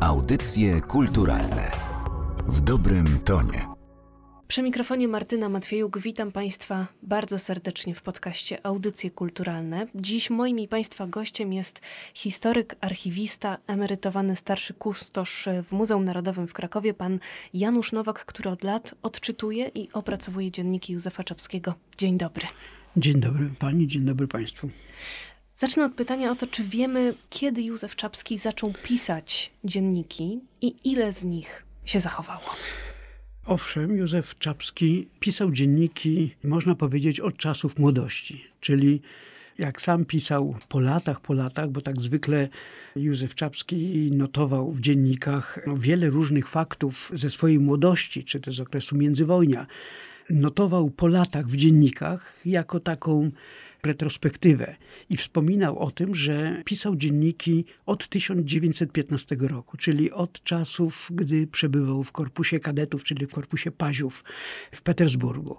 Audycje kulturalne w dobrym tonie. Przy mikrofonie Martyna Matwiejuk witam Państwa bardzo serdecznie w podcaście Audycje Kulturalne. Dziś moim i Państwa gościem jest historyk, archiwista, emerytowany starszy kustosz w Muzeum Narodowym w Krakowie, pan Janusz Nowak, który od lat odczytuje i opracowuje dzienniki Józefa Czapskiego. Dzień dobry. Dzień dobry Pani, dzień dobry Państwu. Zacznę od pytania o to, czy wiemy, kiedy Józef Czapski zaczął pisać dzienniki i ile z nich się zachowało. Owszem, Józef Czapski pisał dzienniki, można powiedzieć, od czasów młodości, czyli jak sam pisał po latach, po latach, bo tak zwykle Józef Czapski notował w dziennikach wiele różnych faktów ze swojej młodości, czy też z okresu międzywojnia. Notował po latach w dziennikach jako taką retrospektywę i wspominał o tym, że pisał dzienniki od 1915 roku, czyli od czasów, gdy przebywał w korpusie kadetów, czyli w korpusie paziów w Petersburgu.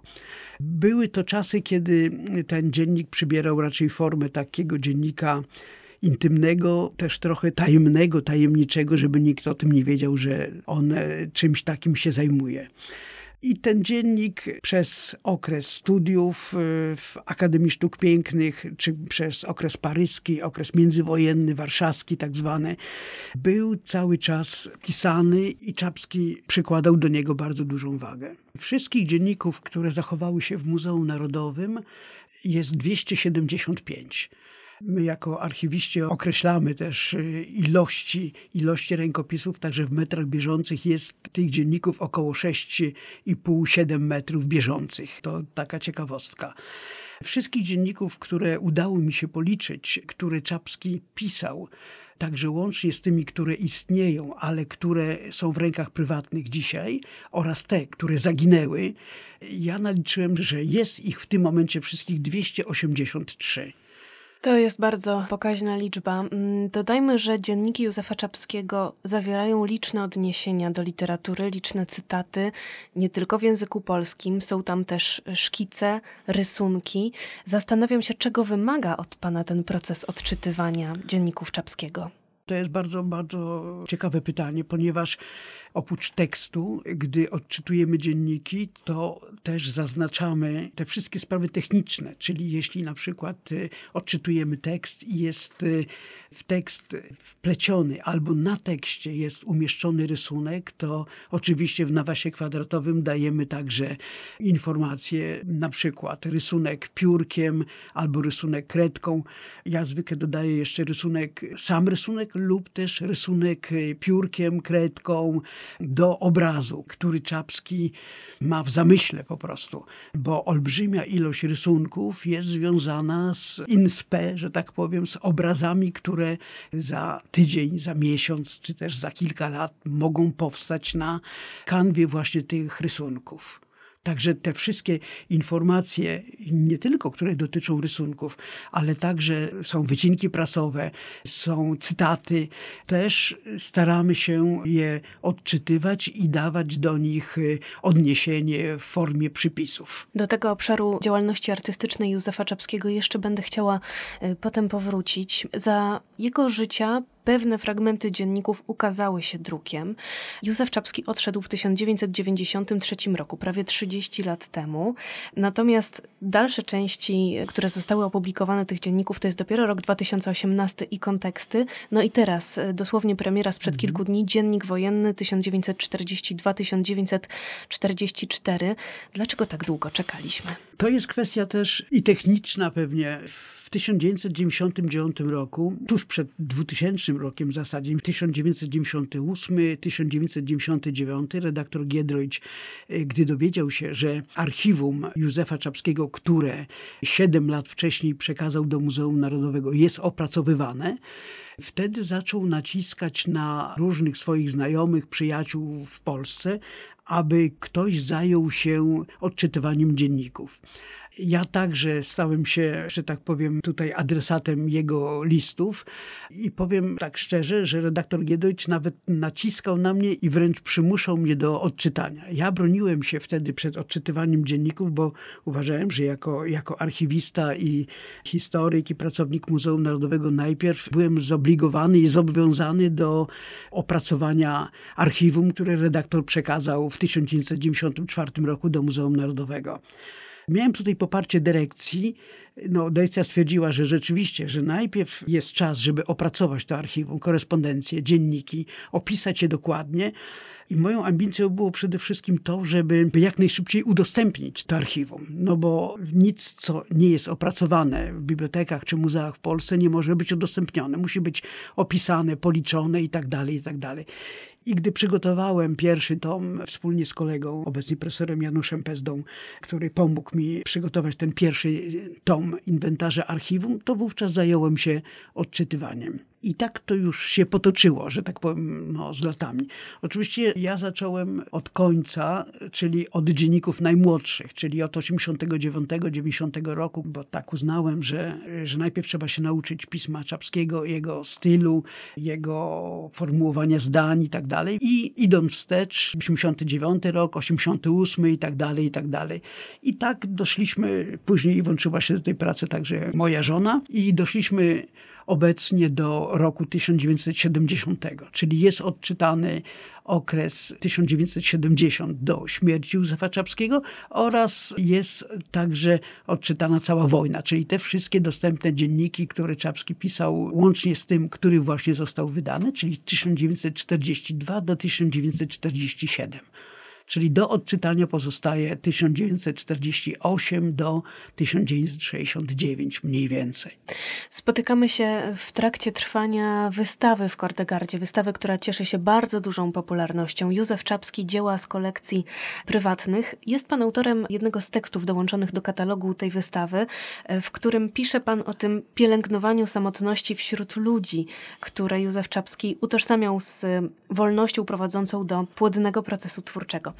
Były to czasy, kiedy ten dziennik przybierał raczej formę takiego dziennika intymnego, też trochę tajemnego, tajemniczego, żeby nikt o tym nie wiedział, że on czymś takim się zajmuje. I ten dziennik przez okres studiów y, w Akademii Sztuk Pięknych, czy przez okres paryski, okres międzywojenny, warszawski tak zwany, był cały czas pisany i Czapski przykładał do niego bardzo dużą wagę. Wszystkich dzienników, które zachowały się w Muzeum Narodowym jest 275. My jako archiwiści określamy też y, ilości, ilości rękopisów, także w metrach bieżących jest tych dzienników około 6,5-7 metrów bieżących. To taka ciekawostka. Wszystkich dzienników, które udało mi się policzyć, które Czapski pisał, także łącznie z tymi, które istnieją, ale które są w rękach prywatnych dzisiaj, oraz te, które zaginęły, ja naliczyłem, że jest ich w tym momencie wszystkich 283. To jest bardzo pokaźna liczba. Mm, dodajmy, że dzienniki Józefa Czapskiego zawierają liczne odniesienia do literatury, liczne cytaty, nie tylko w języku polskim. Są tam też szkice, rysunki. Zastanawiam się, czego wymaga od pana ten proces odczytywania dzienników Czapskiego. To jest bardzo, bardzo ciekawe pytanie, ponieważ oprócz tekstu, gdy odczytujemy dzienniki, to też zaznaczamy te wszystkie sprawy techniczne, czyli jeśli na przykład y, odczytujemy tekst i jest y, w tekst wpleciony albo na tekście jest umieszczony rysunek, to oczywiście w nawasie kwadratowym dajemy także informacje, na przykład rysunek piórkiem albo rysunek kredką. Ja zwykle dodaję jeszcze rysunek, sam rysunek lub też rysunek piórkiem, kredką, do obrazu, który Czapski ma w zamyśle po prostu, bo olbrzymia ilość rysunków jest związana z inspe, że tak powiem, z obrazami, które za tydzień, za miesiąc, czy też za kilka lat mogą powstać na kanwie właśnie tych rysunków. Także te wszystkie informacje, nie tylko które dotyczą rysunków, ale także są wycinki prasowe, są cytaty, też staramy się je odczytywać i dawać do nich y, odniesienie w formie przypisów. Do tego obszaru działalności artystycznej Józefa Czapskiego jeszcze będę chciała y, potem powrócić. Za jego życia pewne fragmenty dzienników ukazały się drukiem. Józef Czapski odszedł w 1993 roku, prawie 30 lat temu. Natomiast dalsze części, które zostały opublikowane tych dzienników, to jest dopiero rok 2018 i konteksty. No i teraz e, dosłownie premiera sprzed mhm. kilku dni, Dziennik Wojenny 1942-1944. Dlaczego tak długo czekaliśmy? To jest kwestia też i techniczna pewnie. W 1999 roku, tuż przed 2000 rokiem w zasadzie, 1998-1999 redaktor Giedroyć, e, gdy dowiedział się, że archiwum Józefa Czapskiego, które 7 lat wcześniej przekazał do Muzeum Narodowego, jest opracowywane, wtedy zaczął naciskać na różnych swoich znajomych, przyjaciół w Polsce, aby ktoś zajął się odczytywaniem dzienników. Ja także stałem się, że tak powiem, tutaj adresatem jego listów i powiem tak szczerze, że redaktor Giedojcz nawet naciskał na mnie i wręcz przymuszał mnie do odczytania. Ja broniłem się wtedy przed odczytywaniem dzienników, bo uważałem, że jako, jako archiwista i historyk i pracownik Muzeum Narodowego najpierw byłem zobligowany i zobowiązany do opracowania archiwum, które redaktor przekazał w 1994 roku do Muzeum Narodowego. Miałem tutaj poparcie dyrekcji. No, dyrekcja stwierdziła, że rzeczywiście, że najpierw jest czas, żeby opracować to archiwum, korespondencję, dzienniki, opisać je dokładnie. I moją ambicją było przede wszystkim to, żeby jak najszybciej udostępnić to archiwum. No bo nic, co nie jest opracowane w bibliotekach czy muzeach w Polsce, nie może być udostępnione. Musi być opisane, policzone i tak dalej, i tak dalej. I gdy przygotowałem pierwszy tom wspólnie z kolegą, obecnie profesorem Januszem Pezdą, który pomógł mi przygotować ten pierwszy tom inwentarza archiwum, to wówczas zająłem się odczytywaniem. I tak to już się potoczyło, że tak powiem, no, z latami. Oczywiście ja zacząłem od końca, czyli od dzienników najmłodszych, czyli od 89-90 roku, bo tak uznałem, że, że najpierw trzeba się nauczyć pisma Czapskiego, jego stylu, jego formułowania zdań i tak dalej. I idąc wstecz, 89 rok, 88 i tak dalej, i tak dalej. I tak doszliśmy, później włączyła się do tej pracy także moja żona i doszliśmy obecnie do roku 1970, czyli jest odczytany okres 1970 do śmierci Józefa Czapskiego oraz jest także odczytana cała wojna, czyli te wszystkie dostępne dzienniki, które Czapski pisał łącznie z tym, który właśnie został wydany, czyli 1942 do 1947 czyli do odczytania pozostaje 1948 do 1969 mniej więcej. Spotykamy się w trakcie trwania wystawy w Kordegardzie, wystawy, która cieszy się bardzo dużą popularnością. Józef Czapski, dzieła z kolekcji prywatnych. Jest pan autorem jednego z tekstów dołączonych do katalogu tej wystawy, w którym pisze pan o tym pielęgnowaniu samotności wśród ludzi, które Józef Czapski utożsamiał z wolnością prowadzącą do płodnego procesu twórczego.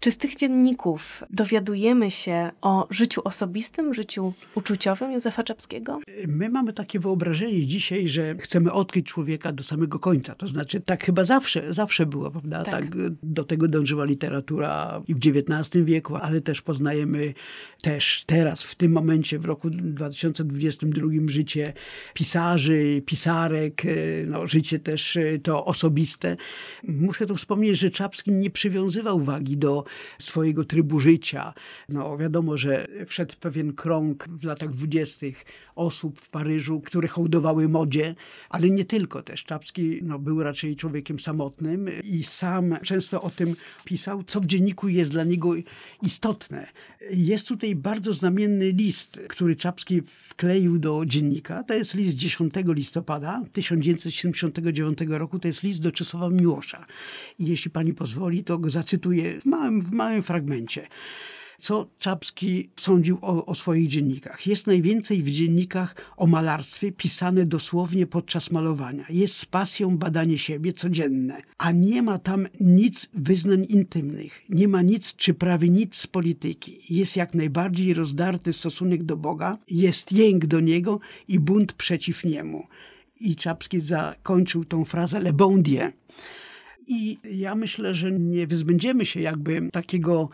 Czy z tych dzienników dowiadujemy się o życiu osobistym, życiu uczuciowym Józefa Czapskiego? My mamy takie wyobrażenie dzisiaj, że chcemy odkryć człowieka do samego końca. To znaczy, tak chyba zawsze, zawsze było, prawda? Tak. tak do tego dążyła literatura i w XIX wieku, ale też poznajemy też teraz, w tym momencie, w roku 2022 życie pisarzy, pisarek, no, życie też to osobiste. Muszę tu wspomnieć, że Czapski nie przywiązywał wagi do swojego trybu życia. No wiadomo, że wszedł pewien krąg w latach dwudziestych osób w Paryżu, które hołdowały modzie, ale nie tylko też. Czapski no, był raczej człowiekiem samotnym i sam często o tym pisał, co w dzienniku jest dla niego istotne. Jest tutaj bardzo znamienny list, który Czapski wkleił do dziennika. To jest list 10 listopada 1979 roku. To jest list do Czesława Miłosza. I jeśli pani pozwoli, to go zacytuję w małym, w małym fragmencie co Czapski sądził o, o, swoich dziennikach. Jest najwięcej w dziennikach o malarstwie pisane dosłownie podczas malowania. Jest z pasją badanie siebie codzienne, a nie ma tam nic wyznań intymnych. Nie ma nic, czy prawie nic z polityki. Jest jak najbardziej rozdarty stosunek do Boga, jest jęk do Niego i bunt przeciw Niemu. I Czapski zakończył tą frazę Le bon Dieu. I ja myślę, że nie wyzbędziemy się jakby takiego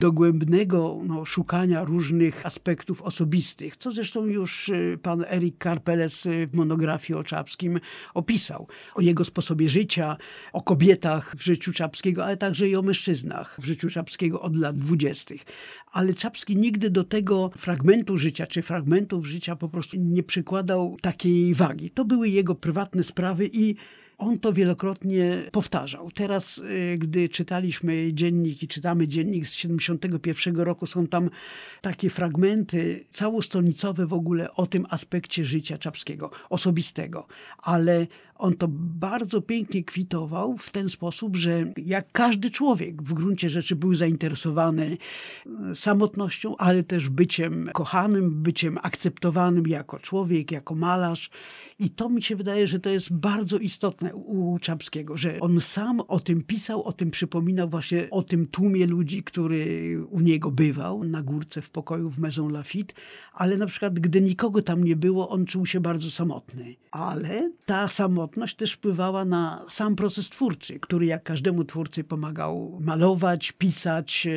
dogłębnego no, szukania różnych aspektów osobistych, co zresztą już y, pan Erik Karpeles y, w monografii o Czapskim opisał. O jego sposobie życia, o kobietach w życiu Czapskiego, ale także i o mężczyznach w życiu Czapskiego od lat dwudziestych. Ale Czapski nigdy do tego fragmentu życia, czy fragmentów życia po prostu nie przykładał takiej wagi. To były jego prywatne sprawy i on to wielokrotnie powtarzał. Teraz, y, gdy czytaliśmy dziennik i czytamy dziennik z 71 roku, są tam takie fragmenty całostolnicowe w ogóle o tym aspekcie życia Czapskiego, osobistego. Ale on to bardzo pięknie kwitował w ten sposób, że jak każdy człowiek w gruncie rzeczy był zainteresowany e, samotnością, ale też byciem kochanym, byciem akceptowanym jako człowiek, jako malarz. I to mi się wydaje, że to jest bardzo istotne u Czapskiego, że on sam o tym pisał, o tym przypominał właśnie o tym tłumie ludzi, który u niego bywał na górce w pokoju w Maison Lafitte, ale na przykład gdy nikogo tam nie było, on czuł się bardzo samotny. Ale ta samotność też wpływała na sam proces twórczy, który jak każdemu twórcy pomagał malować, pisać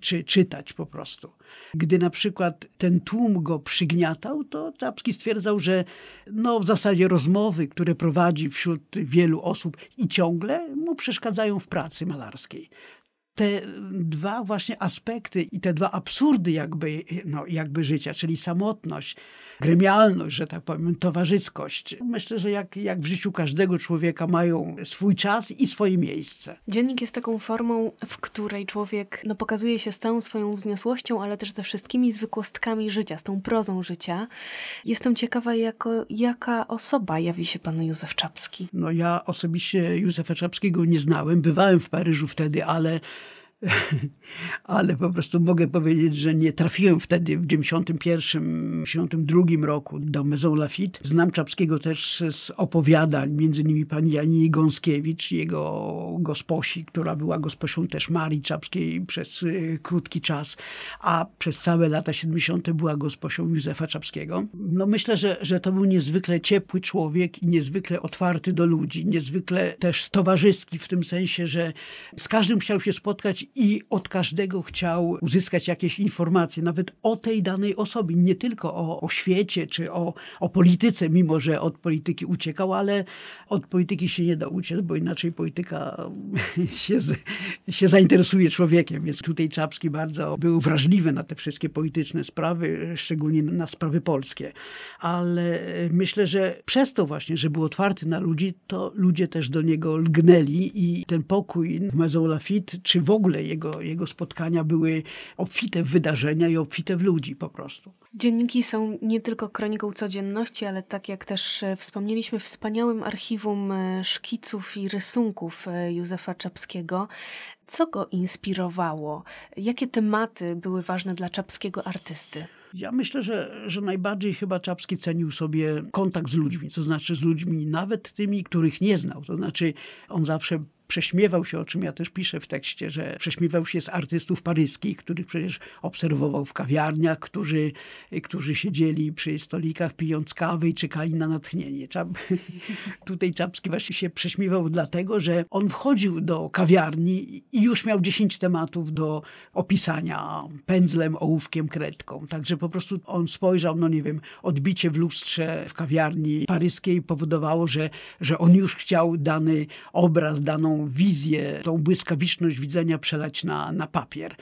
czy czytać po prostu. Gdy na przykład ten tłum go przygniatał, to Czapski stwierdzał, że no w zasadzie rozmowy, które prowadzi wśród wielu osób i ciągle mu przeszkadzają w pracy malarskiej te dwa właśnie aspekty i te dwa absurdy jakby, no, jakby życia, czyli samotność, gremialność, że tak powiem, towarzyskość. Myślę, że jak, jak w życiu każdego człowieka mają swój czas i swoje miejsce. Dziennik jest taką formą, w której człowiek no, pokazuje się z całą swoją wzniosłością, ale też ze wszystkimi zwykłostkami życia, z tą prozą życia. Jestem ciekawa, jako, jaka osoba jawi się panu Józef Czapski. No ja osobiście Józefa Czapskiego nie znałem. Bywałem w Paryżu wtedy, ale ale po prostu mogę powiedzieć, że nie trafiłem wtedy w 91, 92 roku do Maison Lafitte. Znam Czapskiego też z opowiadań, między innymi pani Janiny Gąskiewicz, jego gosposi, która była gosposią też Marii Czapskiej przez y, krótki czas, a przez całe lata 70. była gosposią Józefa Czapskiego. No myślę, że, że to był niezwykle ciepły człowiek i niezwykle otwarty do ludzi, niezwykle też towarzyski w tym sensie, że z każdym chciał się spotkać i od każdego chciał uzyskać jakieś informacje, nawet o tej danej osobie, nie tylko o, o świecie czy o, o polityce, mimo że od polityki uciekał, ale od polityki się nie da uciec, bo inaczej polityka się, się zainteresuje człowiekiem. Więc tutaj Czapski bardzo był wrażliwy na te wszystkie polityczne sprawy, szczególnie na sprawy polskie. Ale myślę, że przez to właśnie, że był otwarty na ludzi, to ludzie też do niego lgnęli i ten pokój w Maison czy w ogóle jego, jego spotkania były obfite w wydarzenia i obfite w ludzi po prostu. Dzienniki są nie tylko kroniką codzienności, ale tak jak też e, wspomnieliśmy, wspaniałym archiwum e, szkiców i rysunków e, Józefa Czapskiego. Co go inspirowało? Jakie tematy były ważne dla czapskiego artysty? Ja myślę, że, że najbardziej chyba Czapski cenił sobie kontakt z ludźmi, to znaczy z ludźmi nawet tymi, których nie znał. To znaczy on zawsze prześmiewał się, o czym ja też piszę w tekście, że prześmiewał się z artystów paryskich, których przecież obserwował w kawiarniach, którzy, którzy siedzieli przy stolikach pijąc kawę i czekali na natchnienie. Czap, tutaj Czapski właśnie się prześmiewał dlatego, że on wchodził do kawiarni i już miał 10 tematów do opisania pędzlem, ołówkiem, kredką. Także po prostu on spojrzał, no nie wiem, odbicie w lustrze w kawiarni paryskiej powodowało, że, że on już chciał dany obraz, daną wizję, tą błyskawiczność widzenia przelać na, na papier.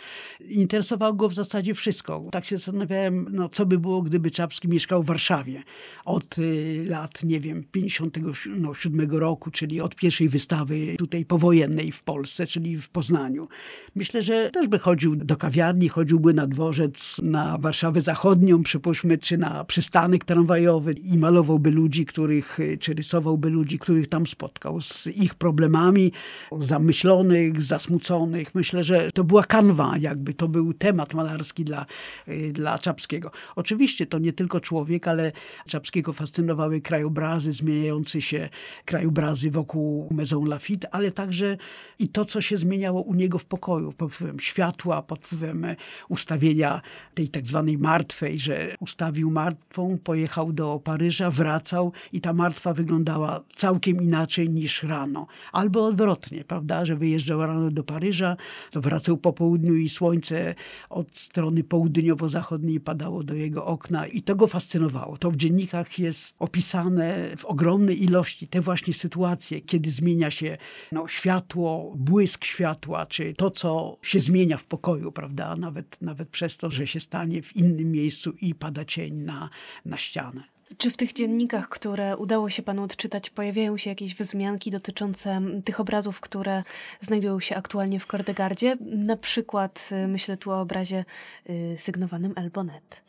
Interesowało go w zasadzie wszystko. Tak się zastanawiałem, no, co by było, gdyby Czapski mieszkał w Warszawie od y, lat, nie wiem, 57 no, roku, czyli od pierwszej wystawy tutaj powojennej w Polsce, czyli w Poznaniu. Myślę, że też by chodził do kawiarni, chodziłby na dworzec, na Warszawę Zachodnią, przypuśćmy, czy na przystanek tramwajowy i malowałby ludzi, których, czy rysowałby ludzi, których tam spotkał, z ich problemami, zamyślonych, zasmuconych. Myślę, że to była kanwa, jakby to był temat malarski dla, y, dla Czapskiego. Oczywiście to nie tylko człowiek, ale Czapskiego fascynowały krajobrazy, zmieniające się krajobrazy wokół Maison Lafitte, ale także i to, co się zmieniało u niego w pokoju, pod wpływem światła, pod wpływem ustawienia tej tak zwanej martwej, że ustawił martwą, pojechał do Paryża, wracał i ta martwa wyglądała całkiem inaczej niż rano. Albo odwrotnie odwrotnie, prawda, że wyjeżdżał rano do Paryża, wracał po południu i słońce od strony południowo-zachodniej padało do jego okna i to go fascynowało. To w dziennikach jest opisane w ogromnej ilości te właśnie sytuacje, kiedy zmienia się no, światło, błysk światła, czy to, co się zmienia w pokoju, prawda, nawet, nawet przez to, że się stanie w innym miejscu i pada cień na, na ścianę. Czy w tych dziennikach, które udało się panu odczytać, pojawiają się jakieś wzmianki dotyczące tych obrazów, które znajdują się aktualnie w Kordegardzie? Na przykład y, myślę tu o obrazie y, sygnowanym Elbonet.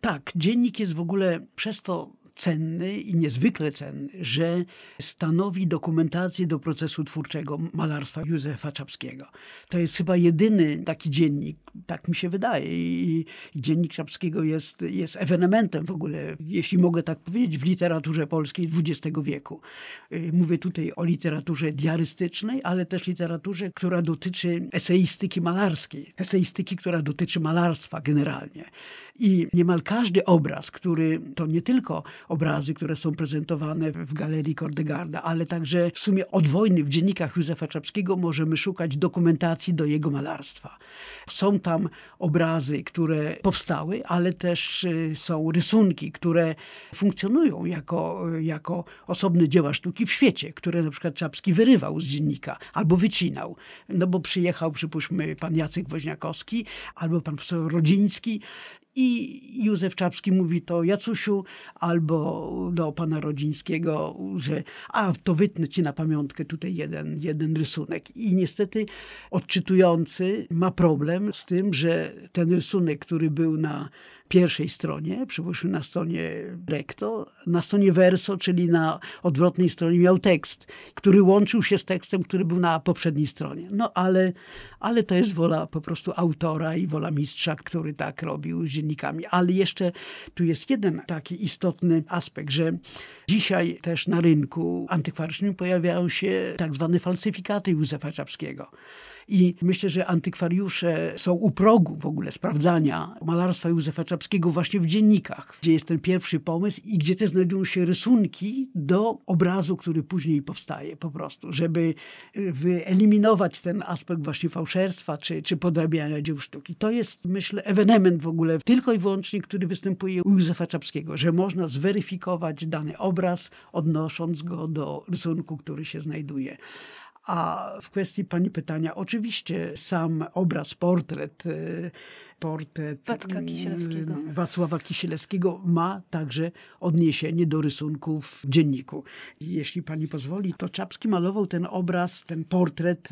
Tak, dziennik jest w ogóle przez to cenny i niezwykle cenny, że stanowi dokumentację do procesu twórczego malarstwa Józefa Czapskiego. To jest chyba jedyny taki dziennik, tak mi się wydaje. I, dziennik Czapskiego jest, jest ewenementem w ogóle, jeśli mogę tak powiedzieć, w literaturze polskiej XX wieku. Y, mówię tutaj o literaturze diarystycznej, ale też literaturze, która dotyczy eseistyki malarskiej, eseistyki, która dotyczy malarstwa generalnie. I niemal każdy obraz, który to nie tylko obrazy, które są prezentowane w Galerii Kordegarda, ale także w sumie od wojny w dziennikach Józefa Czapskiego możemy szukać dokumentacji do jego malarstwa. Są tam obrazy, które powstały, ale też y, są rysunki, które funkcjonują jako, jako osobne dzieła sztuki w świecie, które na przykład Czapski wyrywał z dziennika albo wycinał. No bo przyjechał, przypuśćmy, pan Jacek Woźniakowski albo pan profesor Rodziński i Józef Czapski mówi to Jacusiu albo do pana Rodzińskiego, że a to wytnę ci na pamiątkę tutaj jeden, jeden rysunek. I niestety odczytujący ma problem z tym, że ten rysunek, który był na pierwszej stronie, przypuśćmy na stronie recto, na stronie verso, czyli na odwrotnej stronie miał tekst, który łączył się z tekstem, który był na poprzedniej stronie. No ale, ale to jest wola po prostu autora i wola mistrza, który tak robił z dziennikami. Ale jeszcze tu jest jeden taki istotny aspekt, że dzisiaj też na rynku antykwarycznym pojawiają się tak zwane falsyfikaty Józefa Czapskiego. I myślę, że antykwariusze są u progu w ogóle sprawdzania malarstwa Józefa Czapskiego właśnie w dziennikach, gdzie jest ten pierwszy pomysł i gdzie też znajdują się rysunki do obrazu, który później powstaje po prostu, żeby y, wyeliminować ten aspekt właśnie fałszerstwa czy, czy podrabiania dzieł sztuki. To jest, myślę, ewenement w ogóle tylko i wyłącznie, który występuje u Józefa Czapskiego, że można zweryfikować dany obraz, odnosząc go do rysunku, który się znajduje. A w kwestii pani pytania, oczywiście sam obraz, portret, y, portret Wacka Kisielewskiego. Wacława Kisielewskiego ma także odniesienie do rysunków w dzienniku. Jeśli pani pozwoli, to Czapski malował ten obraz, ten portret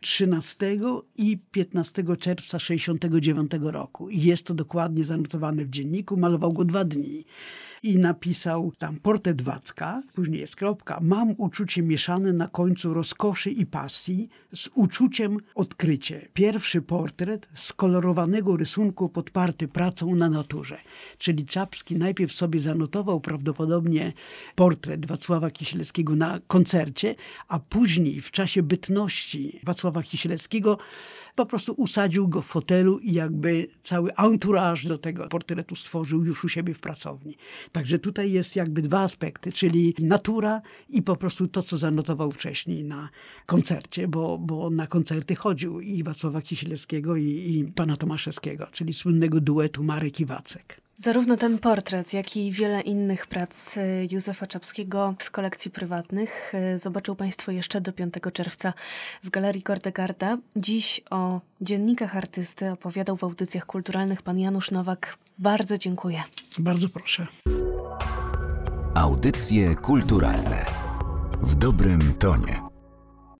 13 y, i 15 czerwca 69 roku. I jest to dokładnie zanotowane w dzienniku. Malował go dwa dni i napisał tam portret Wacka, później jest kropka, mam uczucie mieszane na końcu rozkoszy i pasji z uczuciem odkrycie. Pierwszy portret skolorowanego rysunku podparty pracą na naturze. Czyli Czapski najpierw sobie zanotował prawdopodobnie portret Wacława Kisielskiego na koncercie, a później w czasie bytności Wacława Kisielskiego po prostu usadził go w fotelu i jakby cały entourage do tego portretu stworzył już u siebie w pracowni. Także tutaj jest jakby dwa aspekty, czyli natura i po prostu to, co zanotował wcześniej na koncercie, bo, bo na koncerty chodził i Wacława Kisielskiego i, i pana Tomaszewskiego, czyli słynnego duetu Marek i Wacek. Zarówno ten portret, jak i wiele innych prac y, Józefa Czapskiego z kolekcji prywatnych y, zobaczył Państwo jeszcze do 5 czerwca w Galerii Kordegarda. Dziś o dziennikach artysty opowiadał w audycjach kulturalnych pan Janusz Nowak. Bardzo dziękuję. Bardzo proszę. Audycje kulturalne w dobrym tonie.